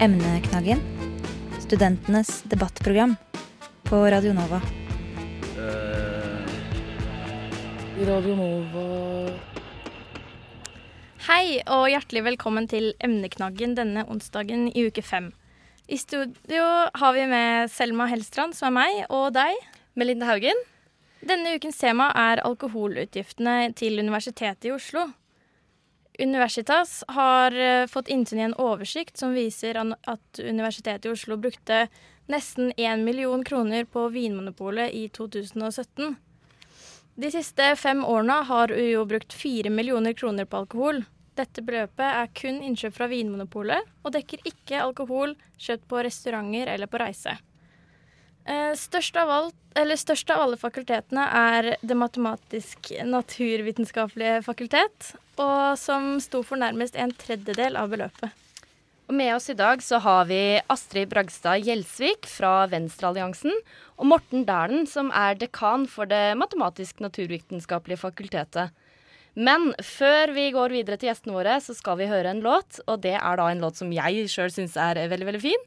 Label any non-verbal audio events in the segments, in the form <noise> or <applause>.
Emneknaggen. Studentenes debattprogram på Radio Nova. eh, Radio Nova Hei og hjertelig velkommen til Emneknaggen denne onsdagen i uke fem. I studio har vi med Selma Hellstrand, som er meg, og deg. Melinda Haugen. Denne ukens tema er alkoholutgiftene til Universitetet i Oslo. Universitas har eh, fått innsyn i en oversikt som viser at Universitetet i Oslo brukte nesten 1 million kroner på Vinmonopolet i 2017. De siste fem årene har UiO brukt 4 millioner kroner på alkohol. Dette beløpet er kun innkjøp fra Vinmonopolet, og dekker ikke alkohol kjøpt på restauranter eller på reise. Eh, Størst av, alt, størst av alle fakultetene er det matematisk-naturvitenskapelige fakultet, og som sto for nærmest en tredjedel av beløpet. Og med oss i dag så har vi Astrid Bragstad Gjelsvik fra Venstrealliansen, og Morten Dæhlen, som er dekan for det matematisk-naturvitenskapelige fakultetet. Men før vi går videre til gjestene våre, så skal vi høre en låt, og det er da en låt som jeg sjøl syns er veldig, veldig fin.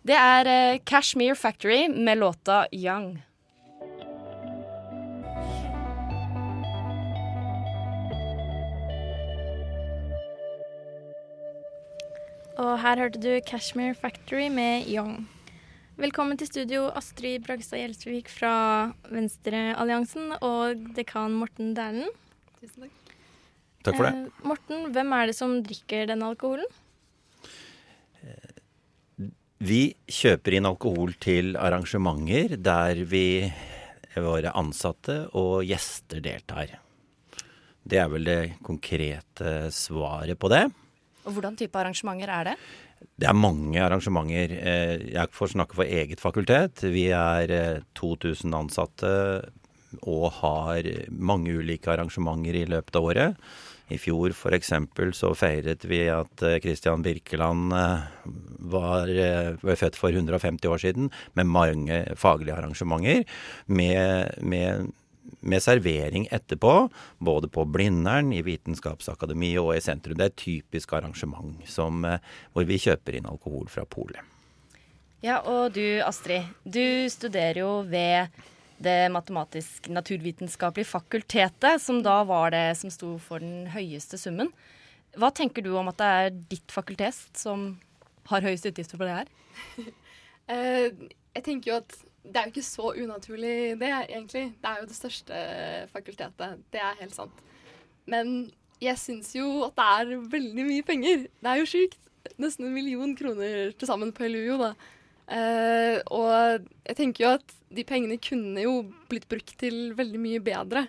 Det er eh, Cashmere Factory med låta Young. Og her hørte du Cashmere Factory med Young. Velkommen til studio, Astrid Bragstad Gjelsvik fra Venstrealliansen og dekan Morten Dæhlen. Takk for det. Eh, Morten, hvem er det som drikker denne alkoholen? Vi kjøper inn alkohol til arrangementer der vi, våre ansatte og gjester deltar. Det er vel det konkrete svaret på det. Og hvordan type arrangementer er det? Det er mange arrangementer. Eh, Jeg får snakke for eget fakultet. Vi er eh, 2000 ansatte og har mange ulike arrangementer i løpet av året. I fjor f.eks. så feiret vi at eh, Christian Birkeland var, eh, født for 150 år siden, med mange faglige arrangementer. Med, med, med servering etterpå, både på Blindern, i Vitenskapsakademiet og i sentrum. Det er et typisk arrangement som, eh, hvor vi kjøper inn alkohol fra polet. Ja, og du Astrid, du studerer jo ved det matematisk-naturvitenskapelige fakultetet, som da var det som sto for den høyeste summen. Hva tenker du om at det er ditt fakultet som har høyest utgifter på det her? <laughs> Eh, jeg tenker jo at det er jo ikke så unaturlig, det, egentlig. Det er jo det største fakultetet. Det er helt sant. Men jeg syns jo at det er veldig mye penger. Det er jo sjukt. Nesten en million kroner til sammen på LUO, da. Uh, og jeg tenker jo at de pengene kunne jo blitt brukt til veldig mye bedre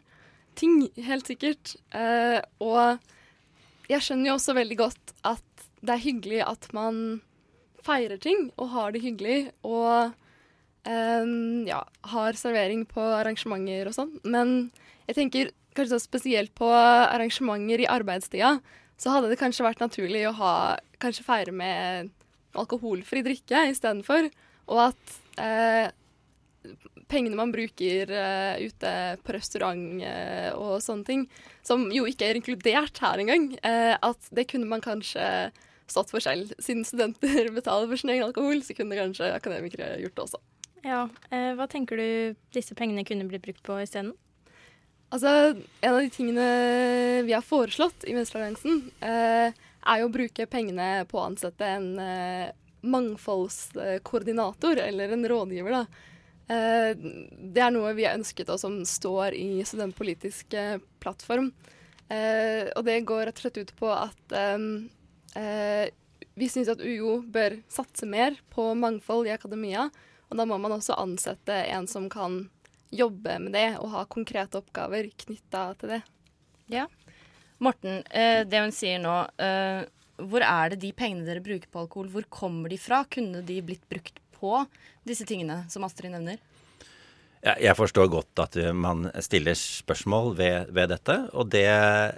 ting, helt sikkert. Uh, og jeg skjønner jo også veldig godt at det er hyggelig at man feirer ting og har det hyggelig. Og um, ja, har servering på arrangementer og sånn. Men jeg tenker kanskje så spesielt på arrangementer i arbeidstida, så hadde det kanskje vært naturlig å ha kanskje feire med alkoholfri drikke istedenfor. Og at eh, pengene man bruker eh, ute på restaurant eh, og sånne ting, som jo ikke er inkludert her engang, eh, at det kunne man kanskje stått for selv. Siden studenter <laughs> betaler for sin egen alkohol, så kunne kanskje akademikere gjort det også. Ja, eh, Hva tenker du disse pengene kunne blitt brukt på isteden? Altså, en av de tingene vi har foreslått i Venstrealliansen, eh, er jo å bruke pengene på å ansette en eh, mangfoldskoordinator, eller en rådgiver, da. Eh, det er noe vi har ønsket og som står i studentpolitisk eh, plattform. Eh, og det går rett og slett ut på at vi syns at UiO bør satse mer på mangfold i akademia. Og da må man også ansette en som kan jobbe med det og ha konkrete oppgaver knytta til det. Ja. Morten, eh, det hun sier nå, eh, hvor er det de pengene dere bruker på alkohol, hvor kommer de fra? Kunne de blitt brukt på disse tingene som Astrid nevner? Jeg forstår godt at man stiller spørsmål ved, ved dette. Og det,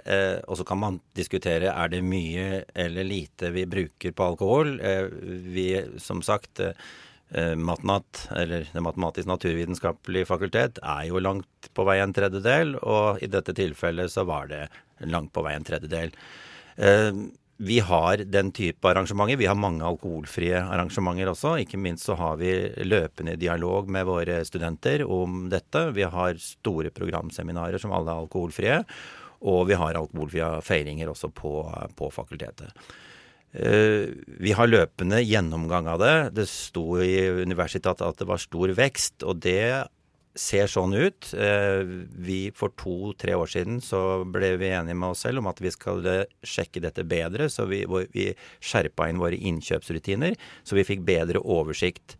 eh, så kan man diskutere er det mye eller lite vi bruker på alkohol. Eh, vi, som sagt, eh, Matmat, eller Det matematisk-naturvitenskapelige fakultet, er jo langt på vei en tredjedel. Og i dette tilfellet så var det langt på vei en tredjedel. Eh, vi har den type arrangementer. Vi har mange alkoholfrie arrangementer også. Ikke minst så har vi løpende dialog med våre studenter om dette. Vi har store programseminarer som alle er alkoholfrie. Og vi har alkoholfrie feiringer også på, på fakultetet. Uh, vi har løpende gjennomgang av det. Det sto i universitetet at det var stor vekst, og det ser sånn ut. Eh, vi For to-tre år siden så ble vi enige med oss selv om at vi skal sjekke dette bedre. Så vi, vi skjerpa inn våre innkjøpsrutiner, så vi fikk bedre oversikt.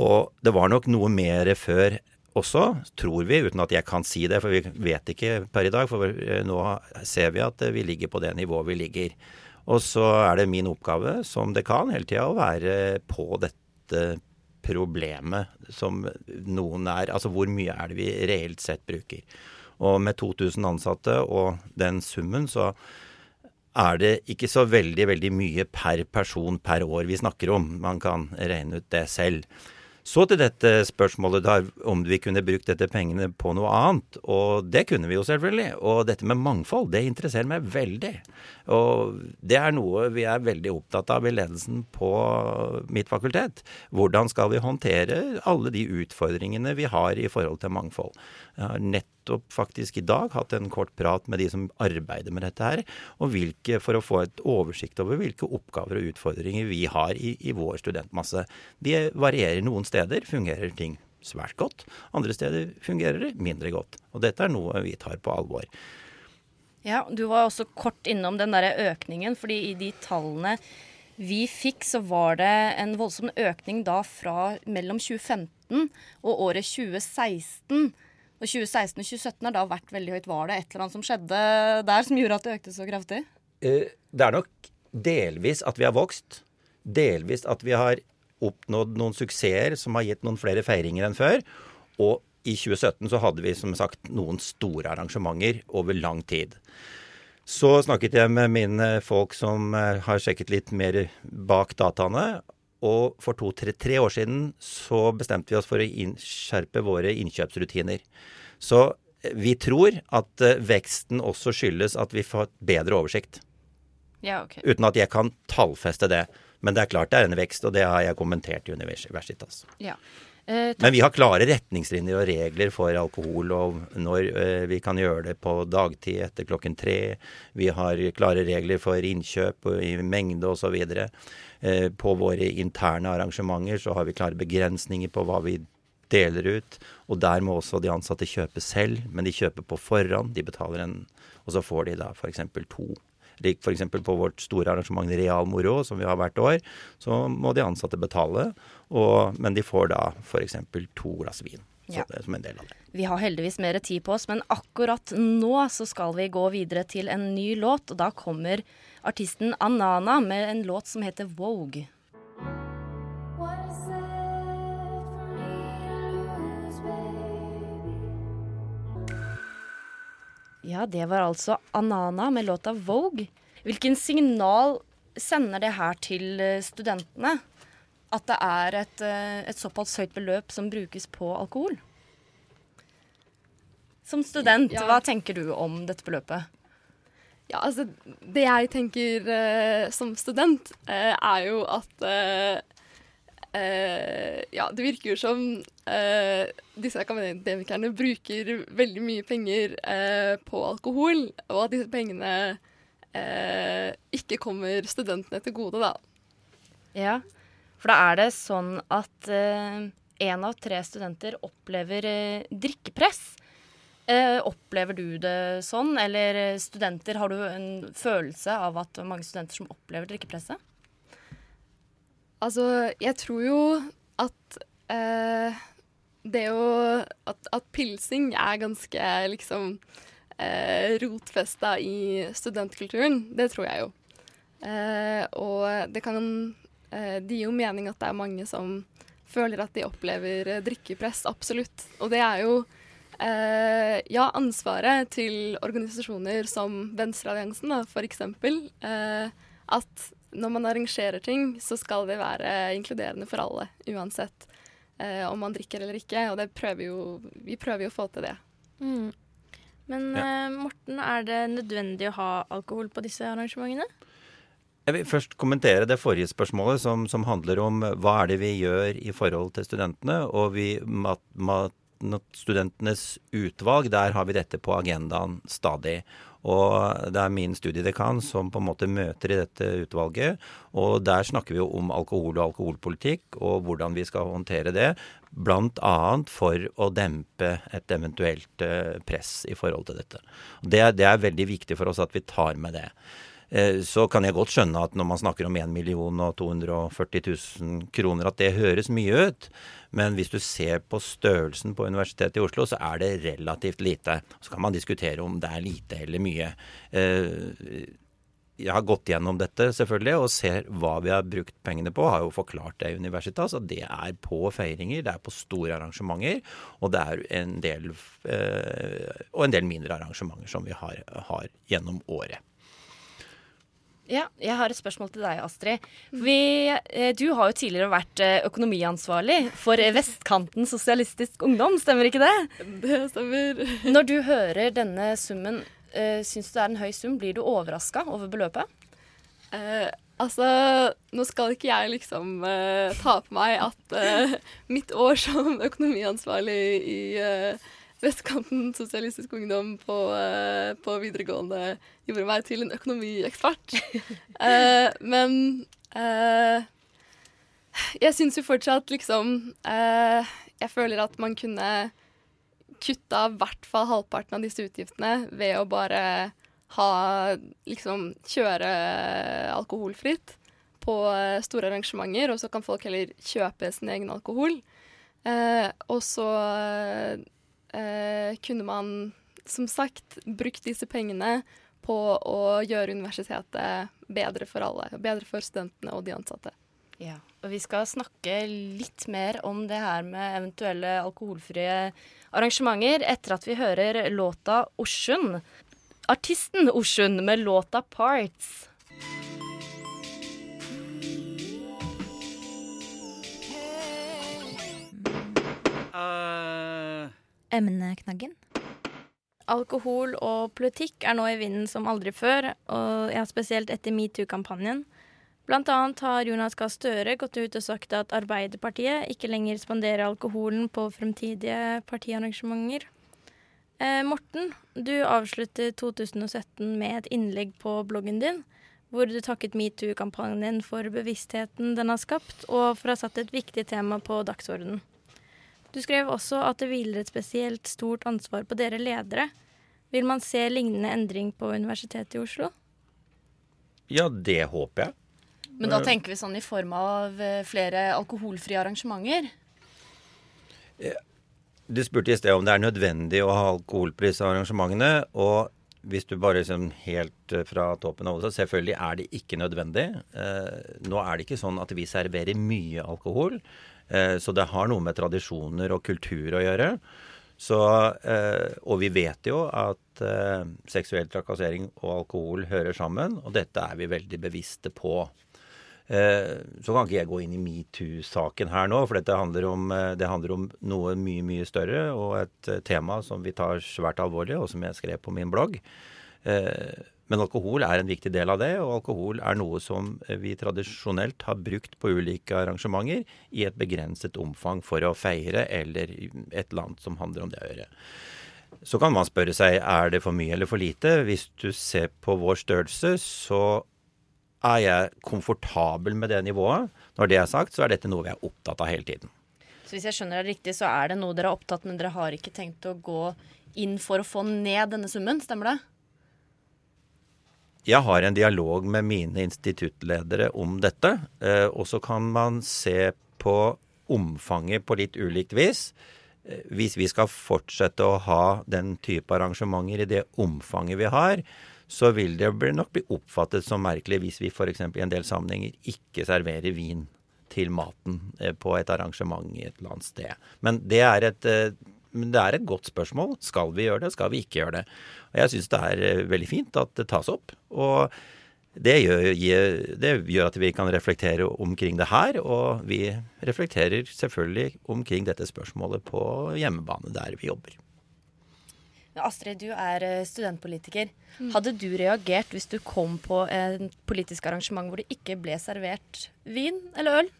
Og det var nok noe mer før også, tror vi, uten at jeg kan si det, for vi vet ikke per i dag. For eh, nå ser vi at vi ligger på det nivået vi ligger. Og så er det min oppgave som dekan hele tida å være på dette problemet som noen er. Altså hvor mye er det vi reelt sett bruker. Og med 2000 ansatte og den summen, så er det ikke så veldig, veldig mye per person per år vi snakker om. Man kan regne ut det selv. Så til dette spørsmålet da, om vi kunne brukt dette pengene på noe annet. Og det kunne vi jo selvfølgelig. Og dette med mangfold, det interesserer meg veldig. Og det er noe vi er veldig opptatt av i ledelsen på mitt fakultet. Hvordan skal vi håndtere alle de utfordringene vi har i forhold til mangfold. Jeg har nettopp faktisk i dag hatt en kort prat med de som arbeider med dette her, og hvilke, for å få et oversikt over hvilke oppgaver og utfordringer vi har i, i vår studentmasse. De varierer. Noen steder fungerer ting svært godt, andre steder fungerer det mindre godt. Og dette er noe vi tar på alvor. Ja, Du var også kort innom den der økningen, fordi i de tallene vi fikk, så var det en voldsom økning da fra mellom 2015 og året 2016. Og 2016 og 2017 har da vært veldig høyt. Var det et eller annet som skjedde der som gjorde at det økte så kraftig? Eh, det er nok delvis at vi har vokst. Delvis at vi har oppnådd noen suksesser som har gitt noen flere feiringer enn før. Og i 2017 så hadde vi som sagt noen store arrangementer over lang tid. Så snakket jeg med mine folk som eh, har sjekket litt mer bak dataene. Og for to-tre år siden så bestemte vi oss for å innskjerpe våre innkjøpsrutiner. Så eh, vi tror at eh, veksten også skyldes at vi får bedre oversikt. Ja, ok. Uten at jeg kan tallfeste det. Men det er klart det er en vekst, og det har jeg kommentert i Universitas. Ja. Eh, Men vi har klare retningslinjer og regler for alkohol, og når eh, vi kan gjøre det på dagtid etter klokken tre. Vi har klare regler for innkjøp i mengde osv. Eh, på våre interne arrangementer så har vi klare begrensninger på hva vi deler ut. Og der må også de ansatte kjøpe selv, men de kjøper på forhånd. De betaler en Og så får de da f.eks. to Lik f.eks. på vårt store arrangement Real Moro, som vi har hvert år, så må de ansatte betale. Og, men de får da f.eks. to glass vin. Ja. som en del av det. Vi har heldigvis mer tid på oss, men akkurat nå så skal vi gå videre til en ny låt. Og da kommer artisten Anana med en låt som heter Vogue. Ja, det var altså Anana med låta Vogue. Hvilken signal sender det her til eh, studentene? At det er et, eh, et såpass høyt beløp som brukes på alkohol? Som student, Ja. hva tenker du om dette beløpet? Ja, altså Det jeg tenker uh, som student, uh, er jo at eh, eh, Ja, det virker jo som eh, disse akademikerne bruker veldig mye penger eh, på alkohol, og at disse pengene eh, ikke kommer studentene til gode, da. Ja, for da er det sånn at én av tre studenter opplever eh, drikkepress. Eh, opplever du det sånn, eller eh, studenter, har du en følelse av at mange studenter som opplever drikkepresset? Altså, jeg tror jo at eh, det å at, at pilsing er ganske liksom eh, rotfesta i studentkulturen. Det tror jeg jo. Eh, og det kan eh, Det gir jo mening at det er mange som føler at de opplever eh, drikkepress, absolutt. Og det er jo eh, ja, ansvaret til organisasjoner som Venstrealliansen, f.eks. Eh, at når man arrangerer ting, så skal det være inkluderende for alle, uansett eh, om man drikker eller ikke. Og prøver jo, vi prøver jo å få til det. Mm. Men Ja. eh, Morten, er det nødvendig å ha alkohol på disse arrangementene? Jeg vil først kommentere det forrige spørsmålet, som, som handler om hva er det vi gjør i forhold til studentene. Og vi, mat, mat, studentenes utvalg, der har vi dette på agendaen stadig. Og det er min studiedekan som på en måte møter i dette utvalget. Og der snakker vi jo om alkohol og alkoholpolitikk, og hvordan vi skal håndtere det. Bl.a. for å dempe et eventuelt eh, press i forhold til dette. Det, det er veldig viktig for oss at vi tar med det. Eh, Så kan jeg godt skjønne at når man snakker om 1 million og 240 000 kroner, at det høres mye ut. Men hvis du ser på størrelsen på Universitetet i Oslo, så er det relativt lite. Så kan man diskutere om det er lite eller mye. Eh, Jeg har gått gjennom dette selvfølgelig og ser hva vi har brukt pengene på. Har jo forklart det i Universitas, at det er på feiringer, det er på store arrangementer. Og det er en del, eh, og en del mindre arrangementer som vi har, har gjennom året. Ja, jeg har et spørsmål til deg, Astrid. Vi, eh, du har jo tidligere vært eh, økonomiansvarlig for Vestkanten Sosialistisk Ungdom, stemmer ikke det? Det stemmer. Når du hører denne summen, syns du det er en høy sum? Blir du overraska over beløpet? Eh, altså, nå skal ikke jeg liksom eh, ta på meg at eh, mitt år som økonomiansvarlig i eh, Vestkanten Sosialistisk Ungdom på, eh, på videregående gjorde meg til en økonomiekspert. <laughs> Eh, men eh, jeg syns jo fortsatt liksom eh, Jeg føler at man kunne kutta i hvert fall halvparten av disse utgiftene ved å bare ha liksom kjøre alkoholfritt på eh, store arrangementer, og så kan folk heller kjøpe sin egen alkohol. Eh, og så eh, kunne man som sagt brukt disse pengene på å gjøre universitetet bedre for alle. Bedre for studentene og de ansatte. Ja. Og vi skal snakke litt mer om det her med eventuelle alkoholfrie arrangementer etter at vi hører låta Orsund. Artisten Orsund med låta Parts. Emneknaggen. Alkohol og politikk er nå i vinden som aldri før, og ja, spesielt etter metoo-kampanjen. Blant annet har Jonas Gahr Støre gått ut og sagt at Arbeiderpartiet ikke lenger spanderer alkoholen på fremtidige partiarrangementer. Eh, Morten, du avsluttet 2017 med et innlegg på bloggen din, hvor du takket metoo-kampanjen for bevisstheten den har skapt, og for å ha satt et viktig tema på dagsordenen. Du skrev også at det hviler et spesielt stort ansvar på dere ledere. Vil man se lignende endring på Universitetet i Oslo? Ja, det håper jeg. Men da tenker vi sånn i form av eh, flere alkoholfrie arrangementer. Du spurte i sted om det er nødvendig å ha alkoholpris på arrangementene. Og hvis du bare liksom helt eh, fra toppen av hodet selvfølgelig er det ikke nødvendig. Eh, nå er det ikke sånn at vi serverer mye alkohol. Eh, så det har noe med tradisjoner og kultur å gjøre. Så, eh, og vi vet jo at eh, seksuell trakassering og alkohol hører sammen, og dette er vi veldig bevisste på. Så kan ikke jeg gå inn i metoo-saken her nå, for dette handler om, det handler om noe mye, mye større, og et tema som vi tar svært alvorlig, og som jeg skrev på min blogg. Men alkohol er en viktig del av det, og alkohol er noe som eh, vi tradisjonelt har brukt på ulike arrangementer i et begrenset omfang for å feire, eller et et land som handler om det å gjøre. Så kan man spørre seg er det for mye eller for lite. Hvis du ser på vår størrelse, så er jeg komfortabel med det nivået. Når det er sagt, så er dette noe vi er opptatt av hele tiden. Så hvis jeg skjønner det riktig, så er det noe dere er opptatt, men dere har ikke tenkt å gå inn for å få ned denne summen, stemmer det? Jeg har en dialog med mine instituttledere om dette, eh, og så kan man se på omfanget på litt ulikt vis. Eh, Hvis vi skal fortsette å ha den type arrangementer i det omfanget vi har, så vil det nok bli oppfattet som merkelig hvis vi f.eks. i en del sammenhenger ikke serverer vin til maten eh, på et arrangement i et eller annet sted. Men det er et, eh, det er et godt spørsmål. Skal vi gjøre det, skal vi ikke gjøre det? Og jeg syns det er eh, veldig fint at det tas opp. og det gjør, det gjør, at vi kan reflektere omkring det her, og vi reflekterer selvfølgelig omkring dette spørsmålet på hjemmebane der vi jobber. Astrid, du er studentpolitiker. Mm. Hadde du reagert hvis du kom på et politisk arrangement hvor det ikke ble servert vin eller øl?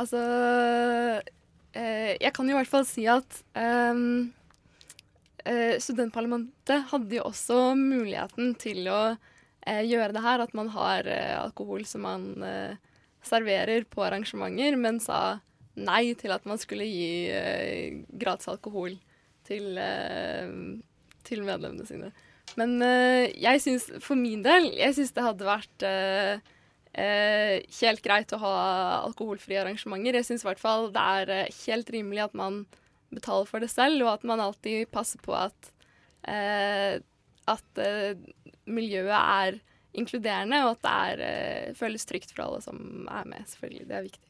Altså eh, Jeg kan jo i hvert fall si at um, eh, studentparlamentet hadde jo også muligheten til å eh, gjøre det her. At man har eh, alkohol som man eh, serverer på arrangementer, men sa nei til at man skulle gi eh, gratis alkohol til, til medlemmene sine. Men jeg syns for min del jeg syns det hadde vært eh, helt greit å ha alkoholfrie arrangementer. Jeg syns i hvert fall det er eh, helt rimelig at man betaler for det selv, og at man alltid passer på at, eh, at eh, miljøet er inkluderende, og at det er, eh, føles trygt for alle som er med. selvfølgelig. Det er viktig.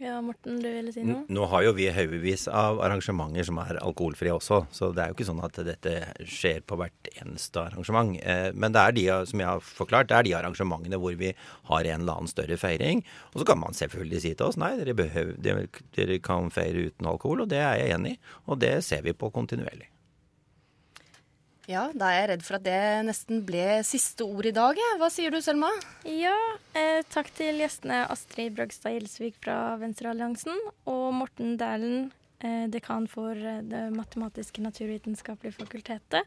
Ja, Morten, du ville si noe? Nå har jo vi haugevis av arrangementer som er alkoholfrie også, så det er jo ikke sånn at dette skjer på hvert eneste arrangement. Eh, men det er de, som jeg har forklart, det er de arrangementene hvor vi har en eller annen større feiring. Og så kan man selvfølgelig si til oss nei, dere, behøver, dere kan feire uten alkohol, og det er jeg enig i. Og det ser vi på kontinuerlig. Ja, da er jeg redd for at det nesten ble siste ord i dag. Hva sier du, Selma? Ja, eh, takk til gjestene Astrid Brøgstad Gjelsvik fra Venstrealliansen og Morten Dæhlen, eh, dekan for eh, Det matematiske naturvitenskapelige fakultetet.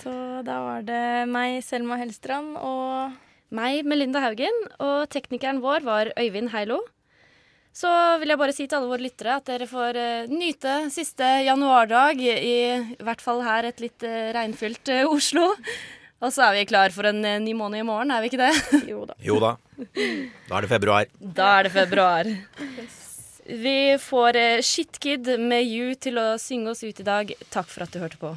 Så da var det meg, Selma Hellstrand, og Meg, Melinda Haugen. Og teknikeren vår var Øyvind Heilo. Så vil jeg bare si til alle våre lyttere at dere får uh, nyte siste januardag, i, i hvert fall her et litt uh, regnfylt uh, Oslo. Og så er vi klar for en ny måned i morgen, er vi ikke det? jo da. Jo da. Da er det februar. Da er det februar. Vi får Shitkid med You til å synge oss ut i dag. Takk for at du hørte på.